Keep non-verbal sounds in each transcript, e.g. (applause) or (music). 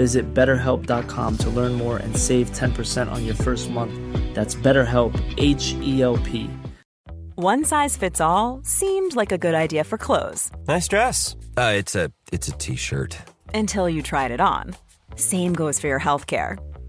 Visit betterhelp.com to learn more and save 10% on your first month. That's BetterHelp, H E L P. One size fits all seemed like a good idea for clothes Nice dress. Uh, it's a it's a t-shirt. until you tried it on. Same goes for your healthcare.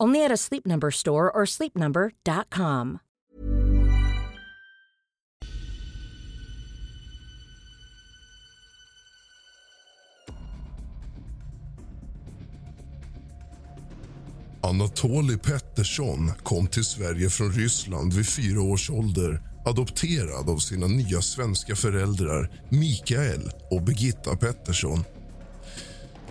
Only at a Sleep Number store or sleepnumber.com. Anatoly Pettersson kom till Sverige från Ryssland vid fyra års ålder adopterad av sina nya svenska föräldrar Mikael och Birgitta Pettersson.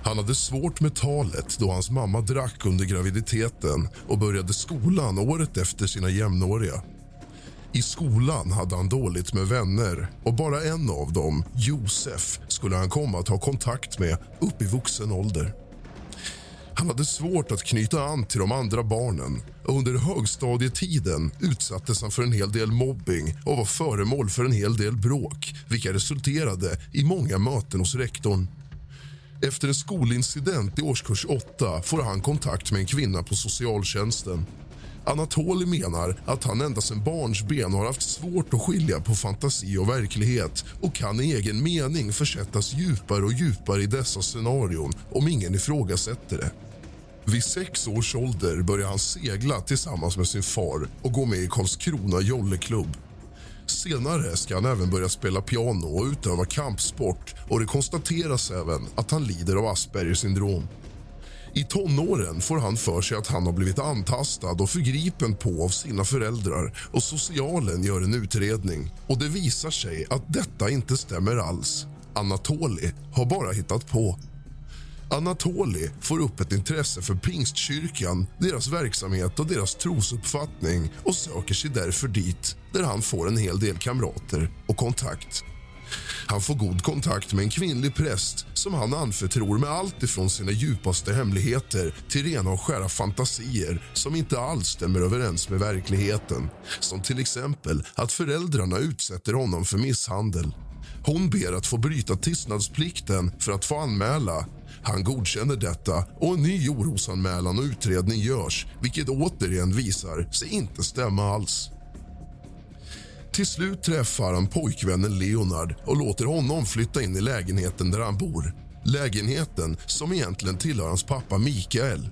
Han hade svårt med talet då hans mamma drack under graviditeten och började skolan året efter sina jämnåriga. I skolan hade han dåligt med vänner och bara en av dem, Josef, skulle han komma att ha kontakt med upp i vuxen ålder. Han hade svårt att knyta an till de andra barnen och under högstadietiden utsattes han för en hel del mobbing och var föremål för en hel del bråk vilka resulterade i många möten hos rektorn. Efter en skolincident i årskurs 8 får han kontakt med en kvinna på socialtjänsten. Anatoli menar att han ända sedan barnsben har haft svårt att skilja på fantasi och verklighet och kan i egen mening försättas djupare och djupare i dessa scenarion om ingen ifrågasätter det. Vid sex års ålder börjar han segla tillsammans med sin far och gå med i Karlskrona jolleklubb. Senare ska han även börja spela piano och utöva kampsport och det konstateras även att han lider av Aspergers syndrom. I tonåren får han för sig att han har blivit antastad och förgripen på av sina föräldrar och socialen gör en utredning. Och Det visar sig att detta inte stämmer alls. Anatoli har bara hittat på. Anatoli får upp ett intresse för Pingstkyrkan, deras verksamhet och deras trosuppfattning och söker sig därför dit där han får en hel del kamrater och kontakt. Han får god kontakt med en kvinnlig präst som han anförtror med allt ifrån sina djupaste hemligheter till rena och skära fantasier som inte alls stämmer överens med verkligheten. Som till exempel att föräldrarna utsätter honom för misshandel. Hon ber att få bryta tystnadsplikten för att få anmäla. Han godkänner detta och en ny orosanmälan och utredning görs vilket återigen visar sig inte stämma alls. Till slut träffar han pojkvännen Leonard och låter honom flytta in i lägenheten där han bor. Lägenheten som egentligen tillhör hans pappa Mikael.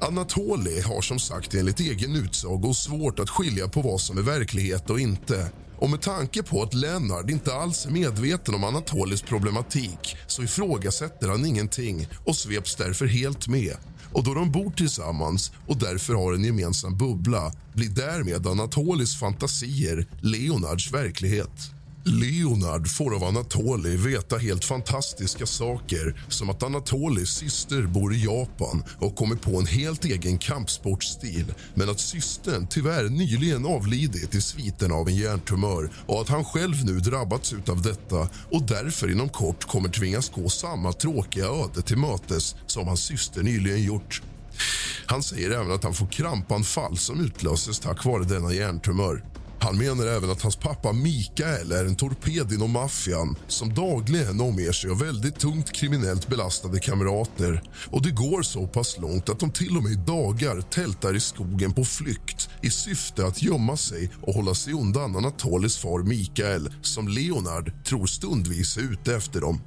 Anatoli har som sagt enligt egen utsago svårt att skilja på vad som är verklighet och inte. Och med tanke på att Lennart inte alls är medveten om Anatolis problematik så ifrågasätter han ingenting och sveps därför helt med. Och då de bor tillsammans och därför har en gemensam bubbla blir därmed Anatolis fantasier Leonards verklighet. Leonard får av Anatoli veta helt fantastiska saker som att Anatolis syster bor i Japan och kommer på en helt egen kampsportstil men att systern tyvärr nyligen avlidit i sviten av en hjärntumör och att han själv nu drabbats av detta och därför inom kort kommer tvingas gå samma tråkiga öde till mötes som hans syster nyligen gjort. Han säger även att han får krampanfall som utlöses tack vare denna hjärntumör. Han menar även att hans pappa Mikael är en torped inom maffian som dagligen omger sig av väldigt tungt kriminellt belastade kamrater. Och Det går så pass långt att de till och med i dagar tältar i skogen på flykt i syfte att gömma sig och hålla sig undan Anatolis far Mikael som Leonard tror stundvis är ute efter dem.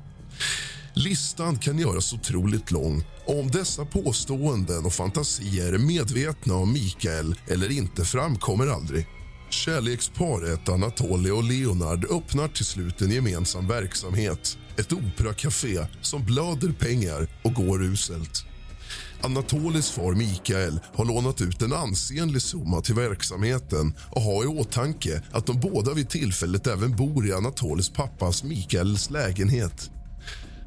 Listan kan göras otroligt lång. Om dessa påståenden och fantasier är medvetna om Mikael eller inte framkommer aldrig. Kärleksparet Anatoly och Leonard öppnar till slut en gemensam verksamhet. Ett operakafé som blöder pengar och går uselt. Anatolis far Mikael har lånat ut en ansenlig summa till verksamheten och har i åtanke att de båda vid tillfället även bor i Anatolis pappas Mikaels lägenhet.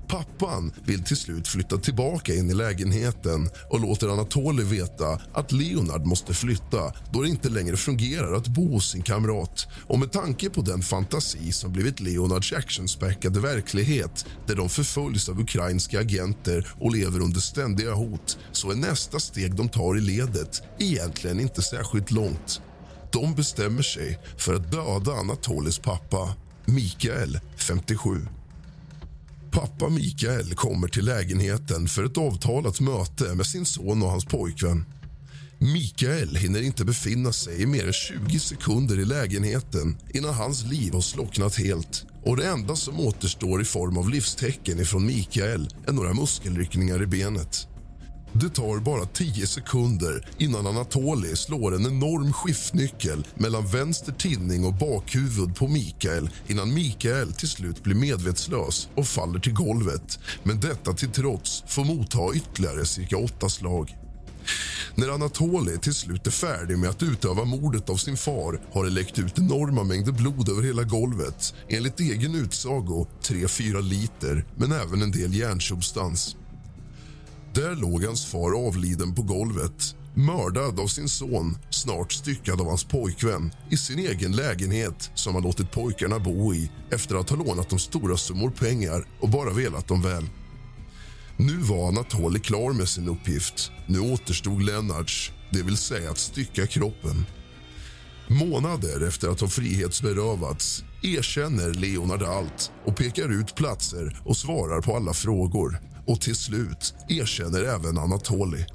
Pappan vill till slut flytta tillbaka in i lägenheten och låter Anatoly veta att Leonard måste flytta då det inte längre fungerar att bo hos sin kamrat. Och med tanke på den fantasi som blivit Leonards actionspäckade verklighet där de förföljs av ukrainska agenter och lever under ständiga hot så är nästa steg de tar i ledet egentligen inte särskilt långt. De bestämmer sig för att döda Anatolis pappa, Mikael, 57. Pappa Mikael kommer till lägenheten för ett avtalat möte med sin son och hans pojkvän. Mikael hinner inte befinna sig i mer än 20 sekunder i lägenheten innan hans liv har slocknat helt. Och Det enda som återstår i form av livstecken ifrån Mikael är några muskelryckningar i benet. Det tar bara tio sekunder innan Anatoli slår en enorm skiftnyckel mellan vänster tinning och bakhuvud på Mikael innan Mikael till slut blir medvetslös och faller till golvet. Men detta till trots får motta ytterligare cirka åtta slag. När Anatoli till slut är färdig med att utöva mordet av sin far har det läckt ut enorma mängder blod över hela golvet. Enligt egen utsago 3-4 liter, men även en del järnsubstans. Där låg hans far avliden på golvet mördad av sin son, snart styckad av hans pojkvän i sin egen lägenhet som han låtit pojkarna bo i efter att ha lånat dem stora summor pengar och bara velat dem väl. Nu var Anatoly klar med sin uppgift. Nu återstod Lennarts, det vill säga att stycka kroppen. Månader efter att ha frihetsberövats erkänner Leonard allt och pekar ut platser och svarar på alla frågor. Och till slut erkänner även Anatoli.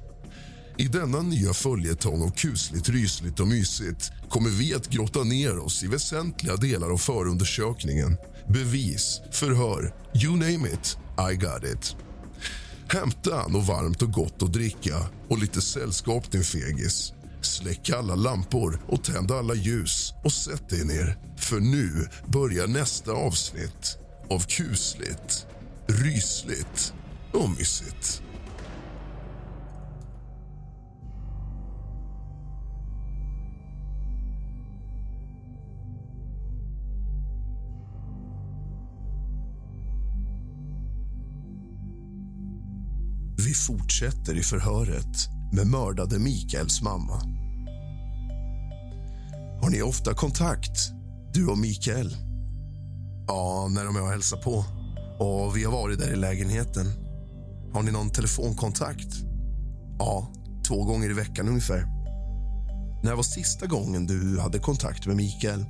I denna nya följetong av kusligt, rysligt och mysigt kommer vi att grotta ner oss i väsentliga delar av förundersökningen. Bevis, förhör, you name it, I got it. Hämta något varmt och gott att dricka och lite sällskap, din fegis. Släck alla lampor och tänd alla ljus och sätt dig ner. För nu börjar nästa avsnitt av kusligt, rysligt och mysigt. Vi fortsätter i förhöret med mördade Mikaels mamma. Har ni ofta kontakt, du och Mikael? Ja, när de är och hälsar på. Och vi har varit där i lägenheten. Har ni någon telefonkontakt? Ja, två gånger i veckan ungefär. När var sista gången du hade kontakt med Mikael?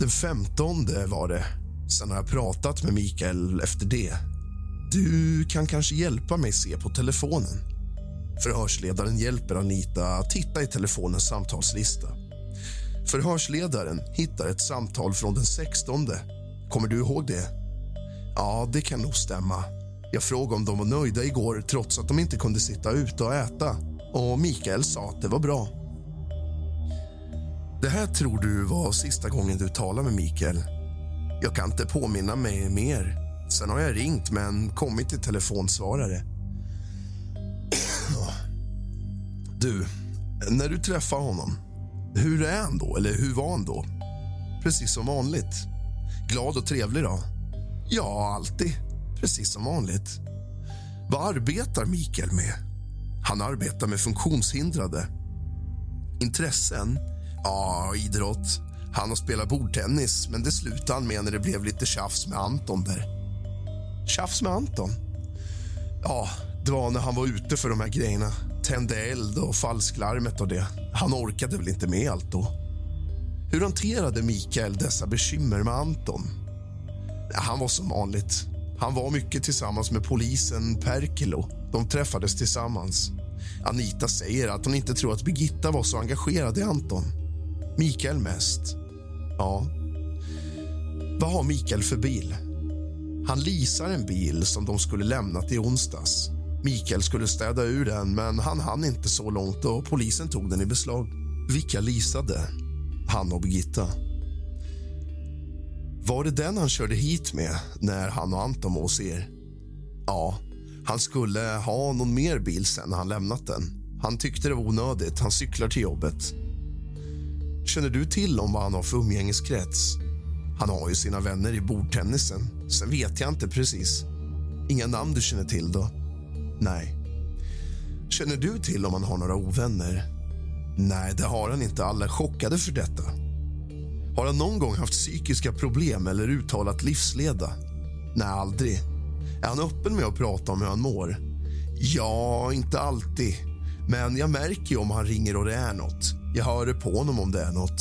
Den 15 var det. Sen har jag pratat med Mikael efter det. Du kan kanske hjälpa mig se på telefonen. Förhörsledaren hjälper Anita att titta i telefonens samtalslista. Förhörsledaren hittar ett samtal från den 16. Kommer du ihåg det? Ja, det kan nog stämma. Jag frågade om de var nöjda igår trots att de inte kunde sitta ute och äta. Och Mikael sa att det var bra. Det här tror du var sista gången du talade med Mikael? Jag kan inte påminna mig mer. Sen har jag ringt, men kommit till telefonsvarare. (clears throat) Du, när du träffar honom, hur är han då? Eller hur var han då? Precis som vanligt. Glad och trevlig då? Ja, alltid. Precis som vanligt. Vad arbetar Mikael med? Han arbetar med funktionshindrade. Intressen? Ja, idrott. Han har spelat bordtennis, men det slutade han med när det blev lite tjafs med Anton där. Tjafs med Anton? Ja, Det var när han var ute för de här grejerna. Tände eld och falsklarmet och det. Han orkade väl inte med allt då. Hur hanterade Mikael dessa bekymmer med Anton? Han var som vanligt. Han var mycket tillsammans med polisen Perkelo. De träffades tillsammans. Anita säger att hon inte tror att Birgitta var så engagerad i Anton. Mikael mest. Ja. Vad har Mikael för bil? Han leasar en bil som de skulle lämnat i onsdags. Mikael skulle städa ur den, men han hann inte så långt och polisen tog den i beslag. Vilka leasade? Han och Birgitta. Var det den han körde hit med när han och Anton var hos er? Ja, han skulle ha någon mer bil sen när han lämnat den. Han tyckte det var onödigt. Han cyklar till jobbet. Känner du till om vad han har för umgängeskrets? Han har ju sina vänner i bordtennisen. Sen vet jag inte precis. Inga namn du känner till då? Nej. Känner du till om han har några ovänner? Nej, det har han inte. Alla är chockade för detta. Har han någon gång haft psykiska problem eller uttalat livsleda? Nej, aldrig. Är han öppen med att prata om hur han mår? Ja, inte alltid. Men jag märker ju om han ringer och det är nåt. Jag hör det på honom om det är nåt.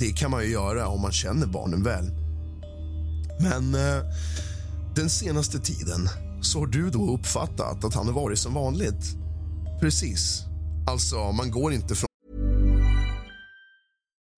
Det kan man ju göra om man känner barnen väl. Men eh, den senaste tiden så har du då uppfattat att han har varit som vanligt. Precis. Alltså, man går inte från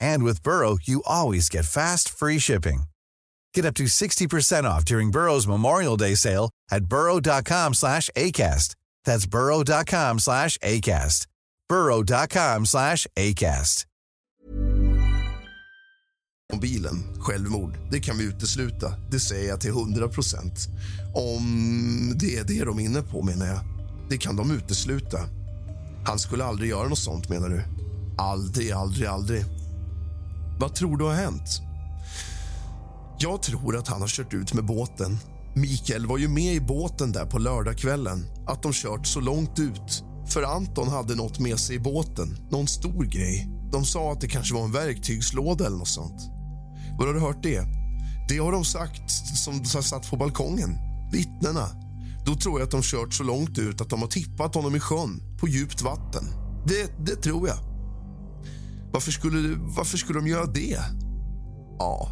And with Burrow, you always get fast, free shipping. Get up to 60% off during Burrow's Memorial Day sale at burrow.com slash ACAST. That's burrow.com slash ACAST. burrow.com slash ACAST. om bilen. Självmord, det kan vi utesluta. Det säger jag till 100 procent. Om det är det de är inne på, menar jag. Det kan de utesluta. Han skulle aldrig göra något sånt, menar du? Aldrig, aldrig, aldrig. Vad tror du har hänt? Jag tror att han har kört ut med båten. Mikael var ju med i båten där på lördagskvällen. Att de kört så långt ut. För Anton hade något med sig i båten. Någon stor grej. De sa att det kanske var en verktygslåda eller något sånt. Var har du hört det? Det har de sagt som satt på balkongen. Vittnena. Då tror jag att de kört så långt ut att de har tippat honom i sjön på djupt vatten. Det, det tror jag. Varför skulle, varför skulle de göra det? Ja,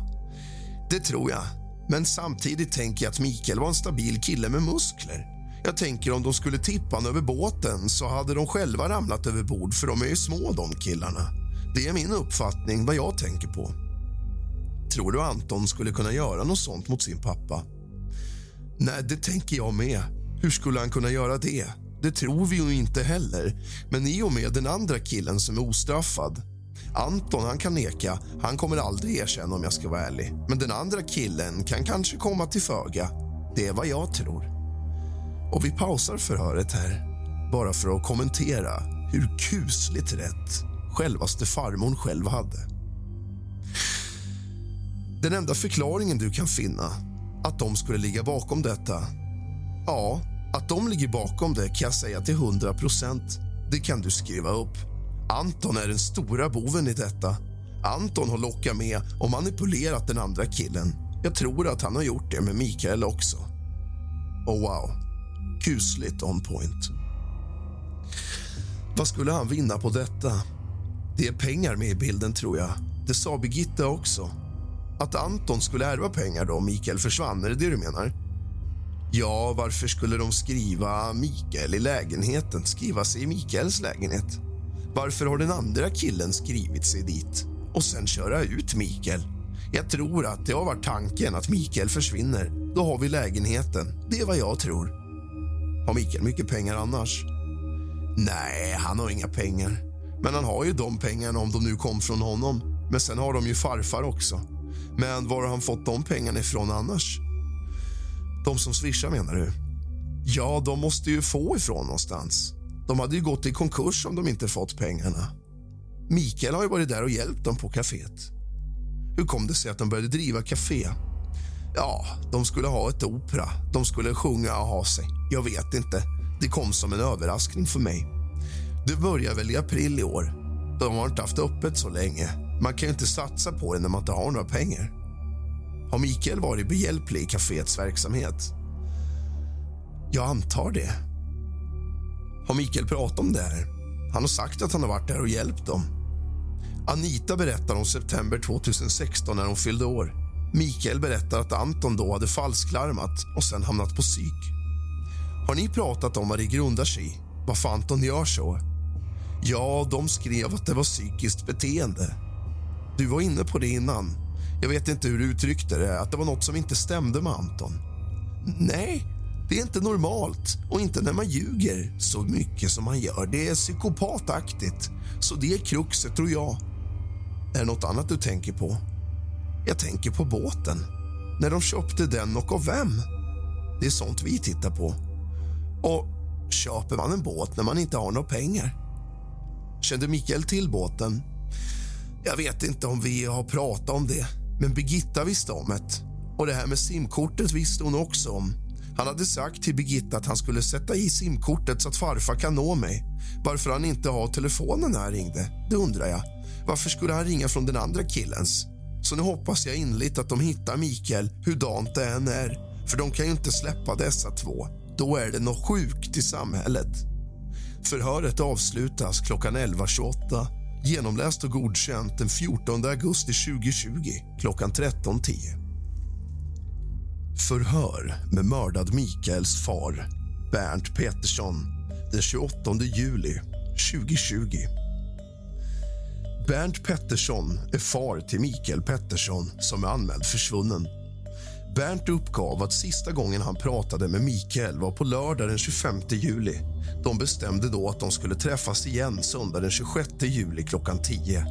det tror jag. Men samtidigt tänker jag att Mikael var en stabil kille med muskler. Jag tänker om de skulle tippa honom över båten så hade de själva ramlat över bord för de är ju små de killarna. Det är min uppfattning, vad jag tänker på. Tror du Anton skulle kunna göra något sånt mot sin pappa? Nej, det tänker jag med. Hur skulle han kunna göra det? Det tror vi ju inte heller. Men i och med den andra killen som är ostraffad. Anton han kan neka. Han kommer aldrig erkänna om jag ska vara ärlig. Men den andra killen kan kanske komma till föga. Det är vad jag tror. Och vi pausar förhöret här, bara för att kommentera hur kusligt rätt självaste farmor själv hade. Den enda förklaringen du kan finna att de skulle ligga bakom detta ja, att de ligger bakom det kan jag säga till 100 procent. Det kan du skriva upp. Anton är den stora boven i detta. Anton har lockat med och manipulerat den andra killen. Jag tror att han har gjort det med Mikael också. Oh wow, Kusligt on point. Vad skulle han vinna på detta? Det är pengar med i bilden, tror jag. Det sa Birgitta också. Att Anton skulle ärva pengar då Mikael försvann, är det det du menar? Ja, varför skulle de skriva Mikael i lägenheten? Skriva sig i Mikaels lägenhet? Varför har den andra killen skrivit sig dit? Och sen köra ut Mikael? Jag tror att det har varit tanken att Mikael försvinner. Då har vi lägenheten. Det är vad jag tror. Har Mikael mycket pengar annars? Nej, han har inga pengar. Men han har ju de pengarna om de nu kom från honom. Men sen har de ju farfar också. Men var har han fått de pengarna ifrån annars? De som swishar menar du? Ja, de måste ju få ifrån någonstans. De hade ju gått i konkurs om de inte fått pengarna. Mikael har ju varit där och hjälpt dem på kaféet. Hur kom det sig att de började driva kafé? Ja, de skulle ha ett opera. De skulle sjunga och ha sig. Jag vet inte. Det kom som en överraskning för mig. Det börjar väl i april i år. De har inte haft öppet så länge. Man kan ju inte satsa på det när man inte har några pengar. Har Mikael varit behjälplig i kaféets verksamhet? Jag antar det. Har Mikael pratat om det här? Han har sagt att han har varit där och hjälpt dem. Anita berättar om september 2016 när hon fyllde år. Mikael berättar att Anton då hade falsklarmat och sen hamnat på psyk. Har ni pratat om vad det grundar sig i? Varför Anton gör så? Ja, de skrev att det var psykiskt beteende. Du var inne på det innan. Jag vet inte hur du uttryckte det, att det var något som inte stämde med Anton. Nej, det är inte normalt och inte när man ljuger så mycket som man gör. Det är psykopataktigt, så det är kruxet tror jag. Är det något annat du tänker på? Jag tänker på båten. När de köpte den och av vem? Det är sånt vi tittar på. Och köper man en båt när man inte har några pengar? Kände Mikael till båten? Jag vet inte om vi har pratat om det, men Birgitta visste om det. Och det här med simkortet visste hon också om. Han hade sagt till Birgitta att han skulle sätta i simkortet så att farfar kan nå mig. Varför han inte har telefonen när han ringde, det undrar jag. Varför skulle han ringa från den andra killens? Så nu hoppas jag inligt att de hittar Mikael, hurdant det än är. För de kan ju inte släppa dessa två. Då är det något sjukt i samhället. Förhöret avslutas klockan 11.28 genomläst och godkänt den 14 augusti 2020 klockan 13.10. Förhör med mördad Mikaels far, Bernt Petersson den 28 juli 2020. Bernt Pettersson är far till Mikael Pettersson som är anmäld försvunnen. Bernt uppgav att sista gången han pratade med Mikael var på lördag den 25 juli. De bestämde då att de skulle träffas igen söndag den 26 juli klockan 10.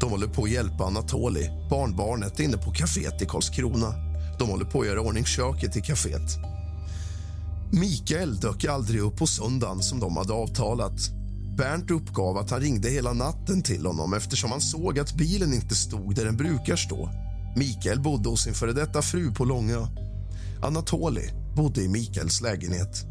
De håller på att hjälpa Anatoli, barnbarnet, inne på kaféet i Karlskrona. De håller på att göra ordning köket i kaféet. Mikael dök aldrig upp på söndagen som de hade avtalat. Bernt uppgav att han ringde hela natten till honom eftersom han såg att bilen inte stod där den brukar stå. Mikael bodde hos sin före detta fru på Långö. Anatoli bodde i Mikaels lägenhet.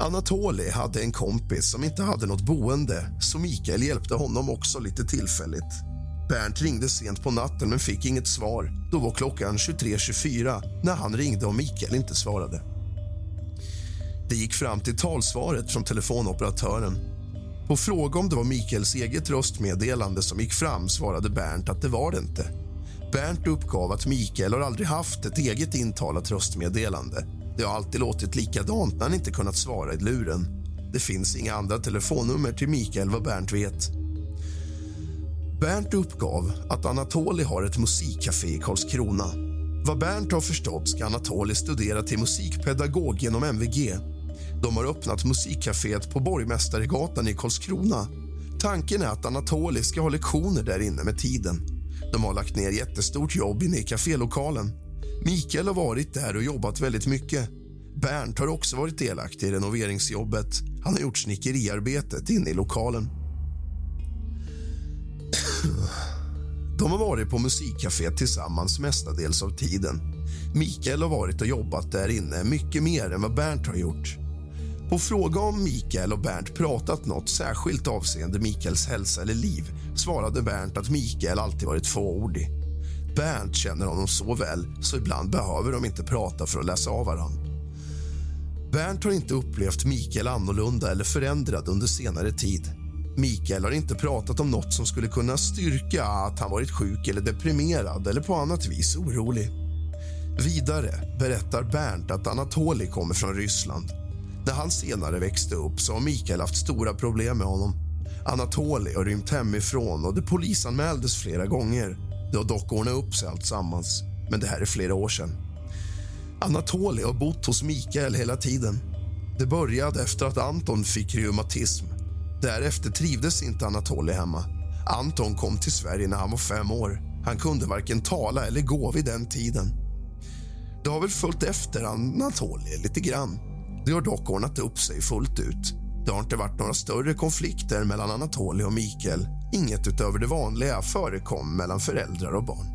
Anatoli hade en kompis som inte hade något boende så Mikael hjälpte honom också lite tillfälligt. Bernt ringde sent på natten men fick inget svar. Då var klockan 23.24 när han ringde och Mikael inte svarade. Det gick fram till talsvaret från telefonoperatören. På fråga om det var Mikaels eget röstmeddelande som gick fram svarade Bernt att det var det inte. Bernt uppgav att Mikael har aldrig haft ett eget intalat röstmeddelande. Det har alltid låtit likadant när han inte kunnat svara i luren. Det finns inga andra telefonnummer till Mikael vad Bernt vet. Bernt uppgav att Anatoli har ett musikcafé i Karlskrona. Vad Bernt har förstått ska Anatoli studera till musikpedagog genom MVG. De har öppnat musikcaféet på Borgmästaregatan i Karlskrona. Tanken är att Anatoli ska ha lektioner där inne med tiden. De har lagt ner jättestort jobb inne i kafélokalen. Mikael har varit där och jobbat väldigt mycket. Bernt har också varit delaktig i renoveringsjobbet. Han har gjort snickeriarbetet inne i lokalen. De har varit på musikcafé tillsammans mestadels av tiden. Mikael har varit och jobbat där inne mycket mer än vad Bernt har gjort. På fråga om Mikael och Bernt pratat något särskilt avseende Mikaels hälsa eller liv svarade Bernt att Mikael alltid varit fåordig. Bernt känner honom så väl så ibland behöver de inte prata för att läsa av varann. Bernt har inte upplevt Mikael annorlunda eller förändrad under senare tid. Mikael har inte pratat om något som skulle kunna styrka att han varit sjuk eller deprimerad eller på annat vis orolig. Vidare berättar Bernt att Anatoli kommer från Ryssland. När han senare växte upp så har Mikael haft stora problem med honom. Anatoli har rymt hemifrån och det polisanmäldes flera gånger. Det har dock ordnat upp sig alltsammans, men det här är flera år sedan. Anatoli har bott hos Mikael hela tiden. Det började efter att Anton fick reumatism. Därefter trivdes inte Anatoly hemma. Anton kom till Sverige när han var fem år. Han kunde varken tala eller gå vid den tiden. Det har väl följt efter Anatoly lite grann. Det har dock ordnat upp sig fullt ut. Det har inte varit några större konflikter mellan Anatoly och Mikael. Inget utöver det vanliga förekom mellan föräldrar och barn.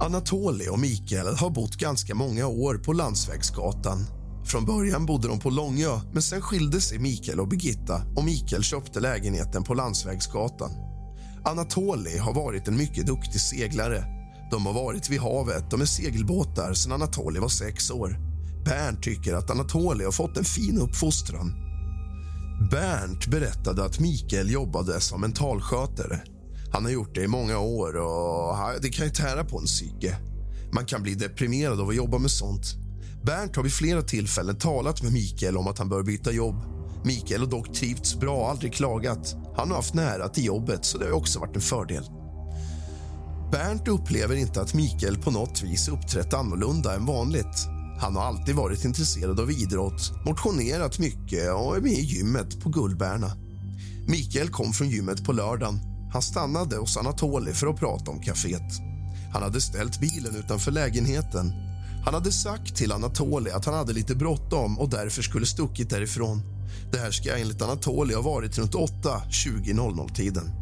Anatoly och Mikael har bott ganska många år på Landsvägsgatan. Från början bodde de på Långö, men sen skilde sig Mikael och Birgitta och Mikael köpte lägenheten på Landsvägsgatan. Anatoli har varit en mycket duktig seglare. De har varit vid havet och med segelbåtar sedan Anatoli var sex år. Bernt tycker att Anatoli har fått en fin uppfostran. Bernt berättade att Mikael jobbade som mentalskötare. Han har gjort det i många år och det kan ju tära på en psyke. Man kan bli deprimerad av att jobba med sånt. Bernt har vid flera tillfällen talat med Mikael om att han bör byta jobb. Mikael har dock trivts bra och aldrig klagat. Han har haft nära till jobbet, så det har också varit en fördel. Bernt upplever inte att Mikael på något vis uppträtt annorlunda än vanligt. Han har alltid varit intresserad av idrott, motionerat mycket och är med i gymmet på Gullberna. Mikael kom från gymmet på lördagen. Han stannade hos Anatoli för att prata om kaféet. Han hade ställt bilen utanför lägenheten. Han hade sagt till Anatoli att han hade lite bråttom och därför skulle stuckit därifrån. Det här ska enligt Anatoli ha varit runt 8.20.00-tiden.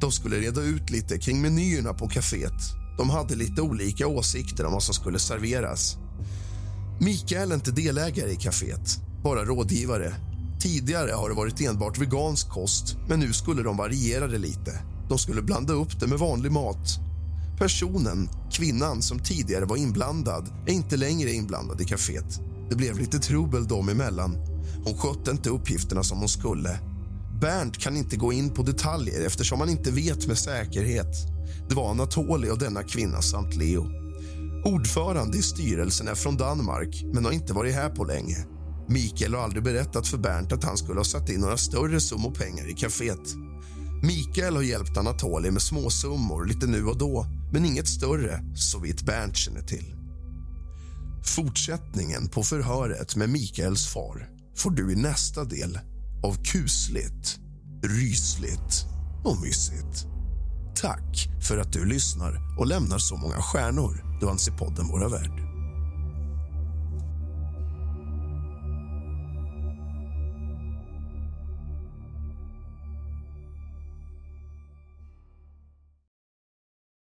De skulle reda ut lite kring menyerna på kaféet. De hade lite olika åsikter om vad som skulle serveras. Mikael är inte delägare i kaféet, bara rådgivare. Tidigare har det varit enbart vegansk kost, men nu skulle de variera det lite. De skulle blanda upp det med vanlig mat. Personen, kvinnan som tidigare var inblandad, är inte längre inblandad i kaféet. Det blev lite trubbel dem emellan. Hon skötte inte uppgifterna som hon skulle. Bernt kan inte gå in på detaljer eftersom han inte vet med säkerhet. Det var Anatoli och denna kvinna samt Leo. Ordförande i styrelsen är från Danmark, men har inte varit här på länge. Mikael har aldrig berättat för Bernt att han skulle ha satt in några större summor pengar i kaféet. Mikael har hjälpt Anatoli med småsummor lite nu och då, men inget större, så vitt Bernt känner till. Fortsättningen på förhöret med Mikaels far får du i nästa del av kusligt, rysligt och mysigt. Tack för att du lyssnar och lämnar så många stjärnor. Du anser podden vara värd.